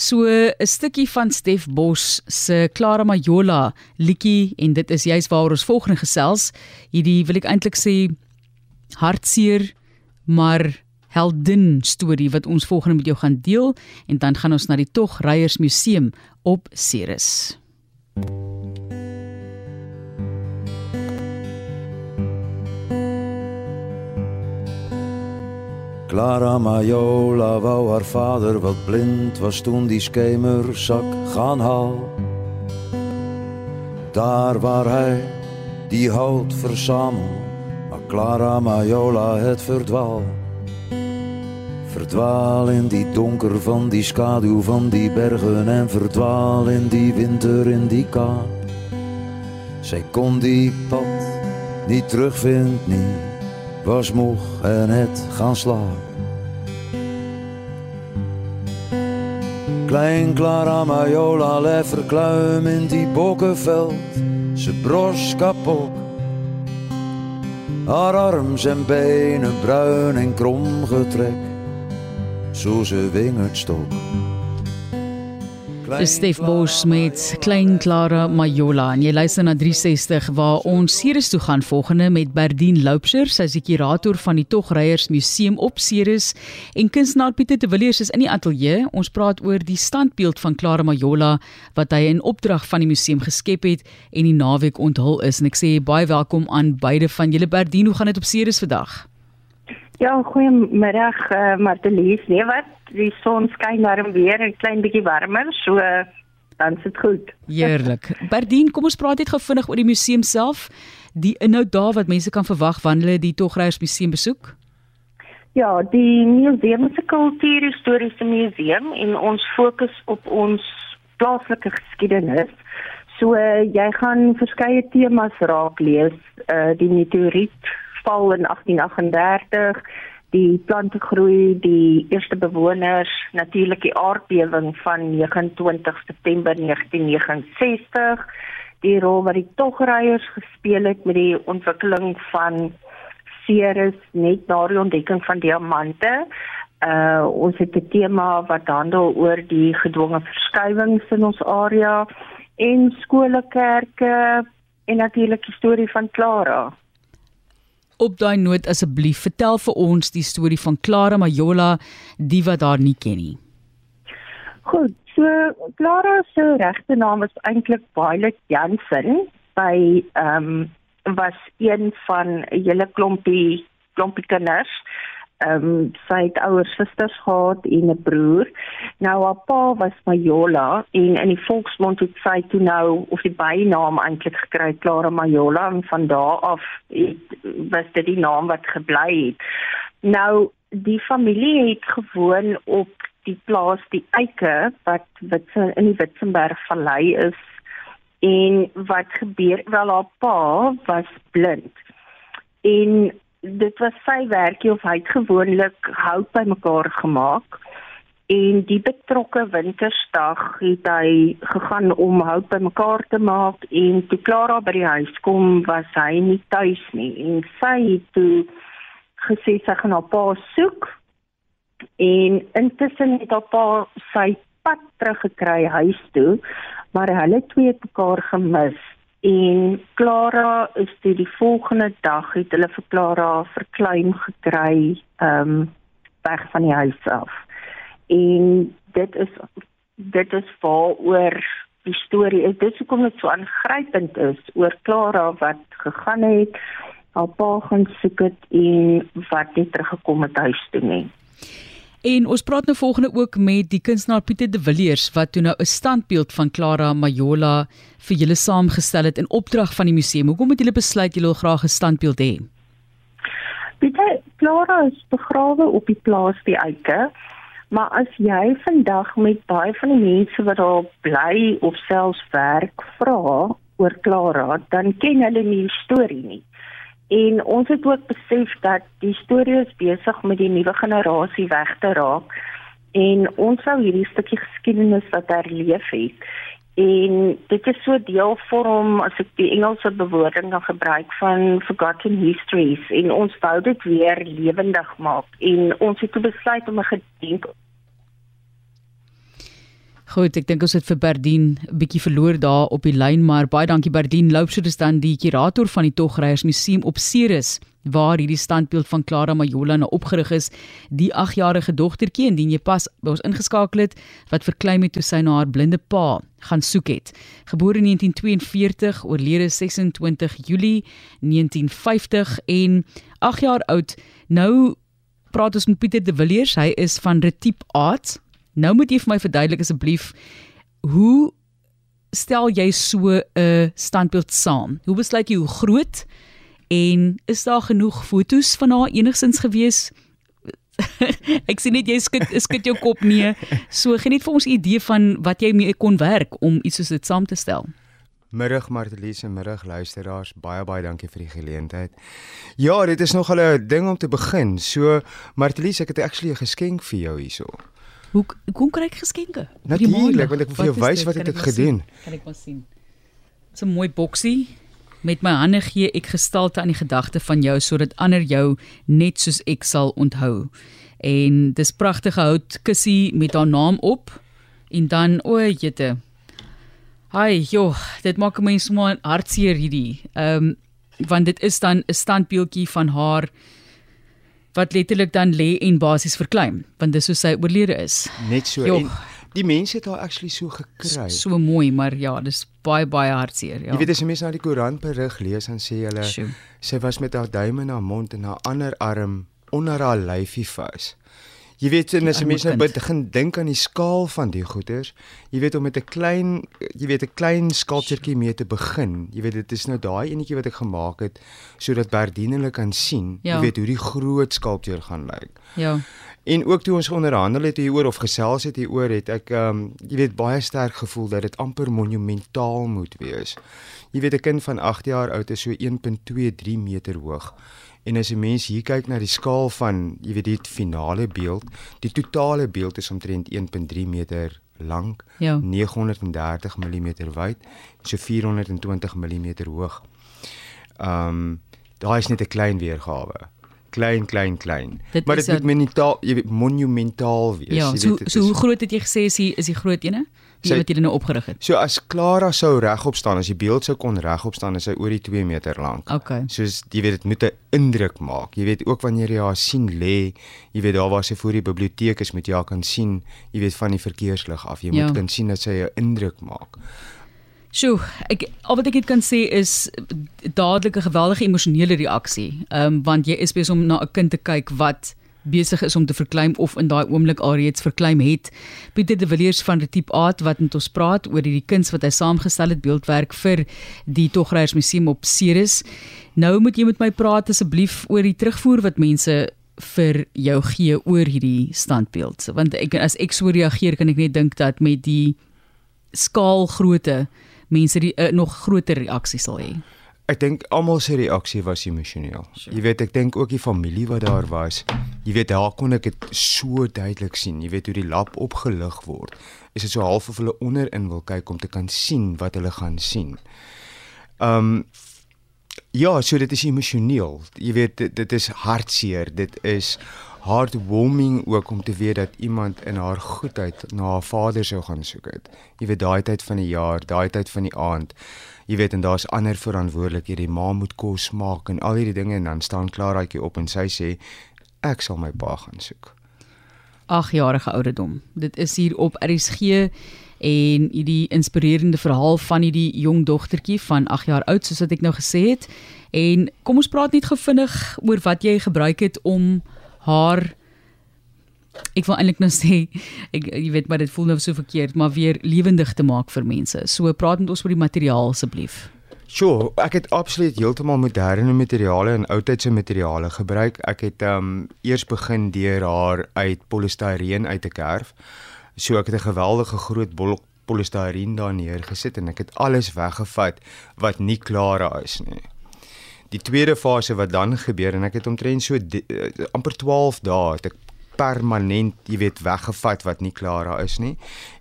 So 'n stukkie van Stef Bos se Clara Majola liedjie en dit is juist waar ons volgende gesels. Hierdie wil ek eintlik sê hartseer maar heldin storie wat ons volgende met jou gaan deel en dan gaan ons na die Tog Ryers Museum op Ceres. Clara Majola wou haar vader wat blind was toen die schemerzak gaan haal. Daar waar hij die hout verzamel, maar Clara Majola het verdwaal. Verdwaal in die donker van die schaduw van die bergen en verdwaal in die winter in die kou. Zij kon die pad niet terugvinden, niet, was moeg en het gaan slapen. Klein Clara Majola lef verkluim in die bokkenveld, ze bros kapot. Haar arms en benen bruin en krom getrek so se wingerd stok. Dis Stef Bos met Klein Clara Majola. En jy luister na 360 waar ons Ceres toe gaan volgende met Berdien Loupser, sy is die kurator van die Togryers Museum op Ceres. En kunstenaar Pieter de Villiers is in die ateljee. Ons praat oor die standbeeld van Clara Majola wat hy in opdrag van die museum geskep het en die naweek onthul is. En ek sê baie welkom aan beide van julle. Berdien, hoe gaan dit op Ceres vandag? Ja, goeiemiddag uh, Martelies. Nee wat, die son skyn daarom weer 'n klein bietjie warmer, so uh, dan sit goed. Heerlik. Berdien, kom ons praat net gou vinnig oor die museum self. Die inhoud daar wat mense kan verwag wanneer hulle die Togreis museum besoek. Ja, die museum is 'n kultuurhistoriese museum en ons fokus op ons plaaslike geskiedenis. So uh, jy gaan verskeie temas raak lees, uh, die meteoriet val in 1838 die plante groei die eerste bewoners natuurlik die aardbewing van 29 September 1969 die rol wat die togryers gespeel het met die ontwikkeling van Ceres net na die ontdekking van diamante. Uh ons het 'n tema wat handel oor die gedwonge verskywings in ons area en skole kerke en natuurlik die storie van Clara op daai noot asseblief. Vertel vir ons die storie van Clara Majola, die wat haar nie ken nie. Goed, so Clara se regte naam is eintlik Violet Jansen. By ehm um, was een van 'n hele klompie klompie kinders ehm um, sy het ouer susters gehad en 'n broer. Nou haar pa was Majola en in die volksmond het sy toe nou of die bynaam eintlik gekry Clara Majola en van daardie af het, was dit die naam wat gebly het. Nou die familie het gewoon op die plaas die Eike wat wat in die Witzenberg vallei is en wat gebeur wel haar pa was blind. En dit was sy werkie of hy het gewoonlik hout bymekaar gemaak en die betrokke wintersdag het hy gegaan om hout bymekaar te maak en toe Clara by die huis kom was hy nie tuis nie. En sy het toe gesê sy gaan haar pa soek en intussen het haar pa sy pad teruggekry huis toe maar hulle twee het mekaar gemis En Clara is toe die volgende dag het hulle vir Clara verklein gekry ehm um, weg van die huis af. En dit is dit is waaroor die storie is. Dit hoekom dit so aangrypend is oor Clara wat gegaan het, haar pa gaan soek het en wat net teruggekom het huis toe nie. En ons praat nou volgende ook met die kunstenaar Pieter de Villiers wat toe nou 'n standbeeld van Clara Majola vir julle saamgestel het in opdrag van die museum. Hoekom het julle besluit julle wil graag 'n standbeeld hê? Pieter, Clara is begrawe op die plaas die Eike. Maar as jy vandag met baie van die mense wat daar bly of selfs werk vra oor Clara, dan ken hulle nie die storie nie. En ons het ook besef dat die storie is besig met die nuwe generasie weg te raak. En ons sou hierdie stukkie geskiedenis wat herleef het. En dit is so deel vorm as ek die Engelse bewoording dan gebruik van forgotten histories. En ons wou dit weer lewendig maak. En ons het besluit om 'n gedenk Goed, ek dink ons het vir Berdien 'n bietjie verloor daar op die lyn, maar baie dankie Berdien Loupsher is dan die kurator van die Togryers Museum op Ceres waar hierdie standbeeld van Clara Majola nou opgerig is, die 8-jarige dogtertjie indien jy pas by ons ingeskakel het wat verkleim het toe sy na haar blinde pa gaan soek het. Gebore in 1942, oorlede 26 Julie 1950 en 8 jaar oud. Nou praat ons met Pieter de Villiers, hy is van Retiep Arts Nou moet jy vir my verduidelik asseblief hoe stel jy so 'n standbeeld saam? Hoe besluit jy hoe groot en is daar genoeg fotos van haar enigsins gewees? ek sien net jy skud skud jou kop nee. So geniet vir ons 'n idee van wat jy mee kon werk om iets soos dit saam te stel. Middag Marteliese, middag luisteraars. Baie baie dankie vir die geleentheid. Ja, dit is nog 'n ding om te begin. So Marteliese, ek het actually 'n geskenk vir jou hierso. Hoe hoe kry ek geskenke? Natuurlik, want ek wil vir jou wys wat ek het gedoen. Kan ek maar sien. Dit's 'n mooi boksie. Met my hande gee ek gestalte aan die gedagte van jou sodat ander jou net soos ek sal onthou. En dis pragtige hout kussie met haar naam op en dan o, jette. Hi, jo, dit maak my so hartseer hierdie. Ehm um, want dit is dan 'n standbeeldjie van haar wat letterlik dan lê en basies verkleim want dis hoe sy oorlede is. Net so jo. en die mense het haar actually so gekry. So, so mooi, maar ja, dis baie baie hartseer, ja. Jy weet as jy mense na die koerant berig lees dan sê hulle sy was met haar duim in haar mond en haar ander arm onder haar lyfie vas. Jy weet en as mense nou begin dink aan die skaal van die goeders, jy weet om met 'n klein jy weet 'n klein skaaltjie mee te begin. Jy weet dit is nou daai enetjie wat ek gemaak het sodat Berdien hulle kan sien, ja. jy weet hoe die groot skaaltjie gaan lyk. Ja. En ook toe ons onderhandel het hieroor of gesels het hieroor het ek ehm um, jy weet baie sterk gevoel dat dit amper monumentaal moet wees. Jy weet 'n kind van 8 jaar oud is so 1.23 meter hoog. En as 'n mens hier kyk na die skaal van, jy weet die finale beeld, die totale beeld is omtrent 1.3 meter lank, ja. 930 mm wyd, so 420 mm hoog. Ehm um, daar is net 'n klein weergawe. Klein, klein, klein. Dit maar dit moet monumentaal, jy weet monumentaal wees. Ja, so, weet, so hoe groot het jy gesê is die is die groot ene? die wat jy nou opgerig het. So as Clara sou regop staan, as die beeld sou kon regop staan, is hy oor die 2 meter lank. Okay. Soos jy weet dit moet 'n indruk maak. Jy weet ook wanneer jy haar sien lê, jy weet daar waar sy voor die biblioteek is met jy kan sien, jy weet van die verkeerslig af. Jy ja. moet kan sien dat sy 'n indruk maak. Sjoe, ek al wat ek dit kan sê is dadelik 'n geweldige emosionele reaksie. Ehm um, want jy is besig om na 'n kind te kyk wat besig is om te verkleim of in daai oomblik alreeds verkleim het. Pieter de Villiers van Retiep Art wat met ons praat oor hierdie kuns wat hy saamgestel het beeldwerk vir die Togryers Museum op Ceres. Nou moet jy met my praat asseblief oor die terugvoer wat mense vir jou gee oor hierdie standbeeld. Want ek as ek so reageer kan ek net dink dat met die skaalgrootte mense die uh, nog groter reaksie sal hê. Ek dink almal se reaksie was emosioneel. Sure. Jy weet, ek dink ook die familie wat daar was. Jy weet, daar kon ek dit so duidelik sien. Jy weet hoe die lap opgelig word. Is dit so half of hulle onderin wil kyk om te kan sien wat hulle gaan sien. Um ja, so dit is emosioneel. Jy weet, dit, dit is hartseer. Dit is heartwarming ook om te weet dat iemand in haar goedheid na haar vader sou gaan soek het. Jy weet daai tyd van die jaar, daai tyd van die aand jy weet en daar's ander verantwoordelikhede. Die ma moet kos maak en al hierdie dinge en dan staan Klaraatjie op en sy sê ek sal my pa gaan soek. 8 jarige ouderdom. Dit is hier op RSG en hierdie inspirerende verhaal van hierdie jong dogtertjie van 8 jaar oud soos wat ek nou gesê het. En kom ons praat net gevinnig oor wat jy gebruik het om haar ek wil eintlik nou sê ek jy weet maar dit voel nou so verkeerd maar weer lewendig te maak vir mense. So praat met ons oor die materiaal asseblief. Sjoe, ek het absoluut heeltemal moderne materiale en oudtydse materiale gebruik. Ek het ehm um, eers begin deur haar uit polistireen uit te kerf. So ek het 'n geweldige groot blok polistireen daar neergesit en ek het alles weggevat wat nie klaar is nie. Die tweede fase wat dan gebeur en ek het omtrent so die, uh, amper 12 dae het ek permanent, jy weet, weggevat wat nie klaar daar is nie.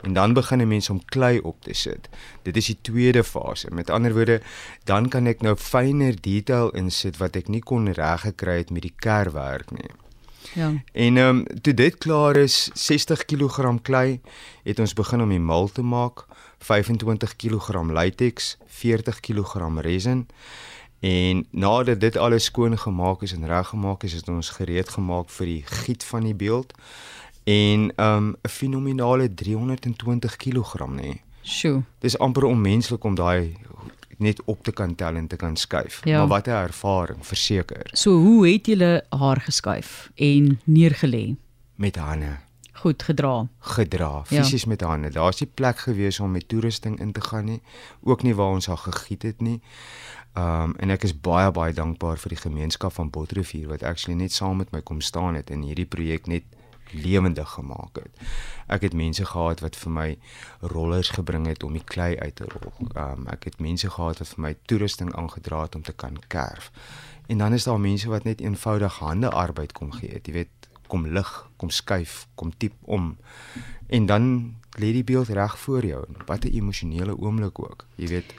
En dan begin 'n mens om klei op te sit. Dit is die tweede fase. Met ander woorde, dan kan ek nou fyner detail insit wat ek nie kon reg gekry het met die kerwerk nie. Ja. En ehm um, toe dit klaar is, 60 kg klei, het ons begin om die mal te maak, 25 kg latex, 40 kg resin. En nadat dit alles skoon gemaak is en reggemaak is, het ons gereed gemaak vir die giet van die beeld. En ehm, 'n um, fenominale 320 kg nê. Nee. Sjoe. Dis amper onmenslik om daai net op te kan tel en te kan skuif. Ja. Maar wat 'n ervaring, verseker. So hoe het julle haar geskuif en neergelê? Met hande goed gedra. Gedra, ja. fisies ja. met hande. Daar's nie plek gewees om met toerusting in te gaan nie, ook nie waar ons al gegiet het nie. Um en ek is baie baie dankbaar vir die gemeenskap van Botrivier wat actually net saam met my kom staan het en hierdie projek net lewendig gemaak het. Ek het mense gehad wat vir my rollers gebring het om die klei uit te rol. Um ek het mense gehad wat vir my toerusting aangedra het om te kan kerf. En dan is daar mense wat net eenvoudig hande arbeid kom gee. Jy weet, kom lig, kom skuif, kom tiep om. En dan lê die beeld reg voor jou. Wat 'n emosionele oomblik ook. Jy weet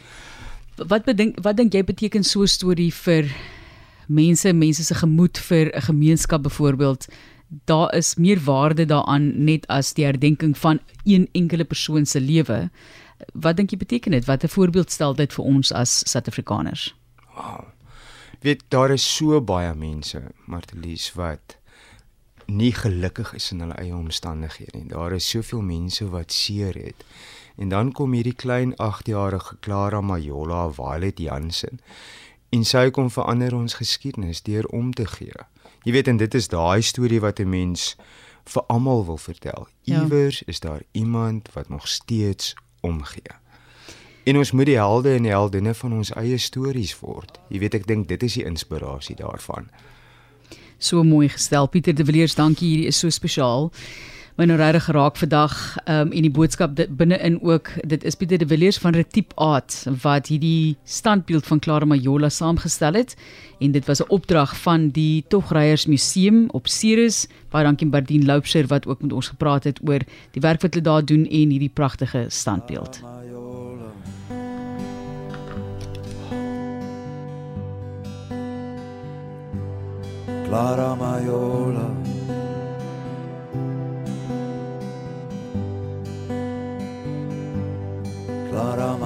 wat bedink wat dink jy beteken so 'n storie vir mense, mense se gemoed vir 'n gemeenskap byvoorbeeld? Daar is meer waarde daaraan net as die herdenking van een enkele persoon se lewe. Wat dink jy beteken dit? Wat 'n voorbeeld stel dit vir ons as Suid-Afrikaners? Wow. Weet daar is so baie mense, Martelies wat nie gelukkig is in hulle eie omstandighede nie. Daar is soveel mense wat seer het. En dan kom hierdie klein 8-jarige Clara Majola Violet Jansen. En sy kom verander ons geskiedenis deur om te gee. Jy weet en dit is daai storie wat 'n mens vir almal wil vertel. Ja. Iewers is daar iemand wat nog steeds omgee. En ons moet die helde en die heldinne van ons eie stories word. Jy weet ek dink dit is die inspirasie daarvan. So mooi gestel Pieter de Villiers, dankie. Hierdie is so spesiaal. My nou regtig geraak vandag um, en die boodskap binne-in ook. Dit is Pieter de Villiers van Retiep Art wat hierdie standbeeld van Clara Majola saamgestel het en dit was 'n opdrag van die Togryers Museum op Ceres. Baie dankie Bardien Loupser wat ook met ons gepraat het oor die werk wat hulle daar doen en hierdie pragtige standbeeld. Clara Maiola. Clara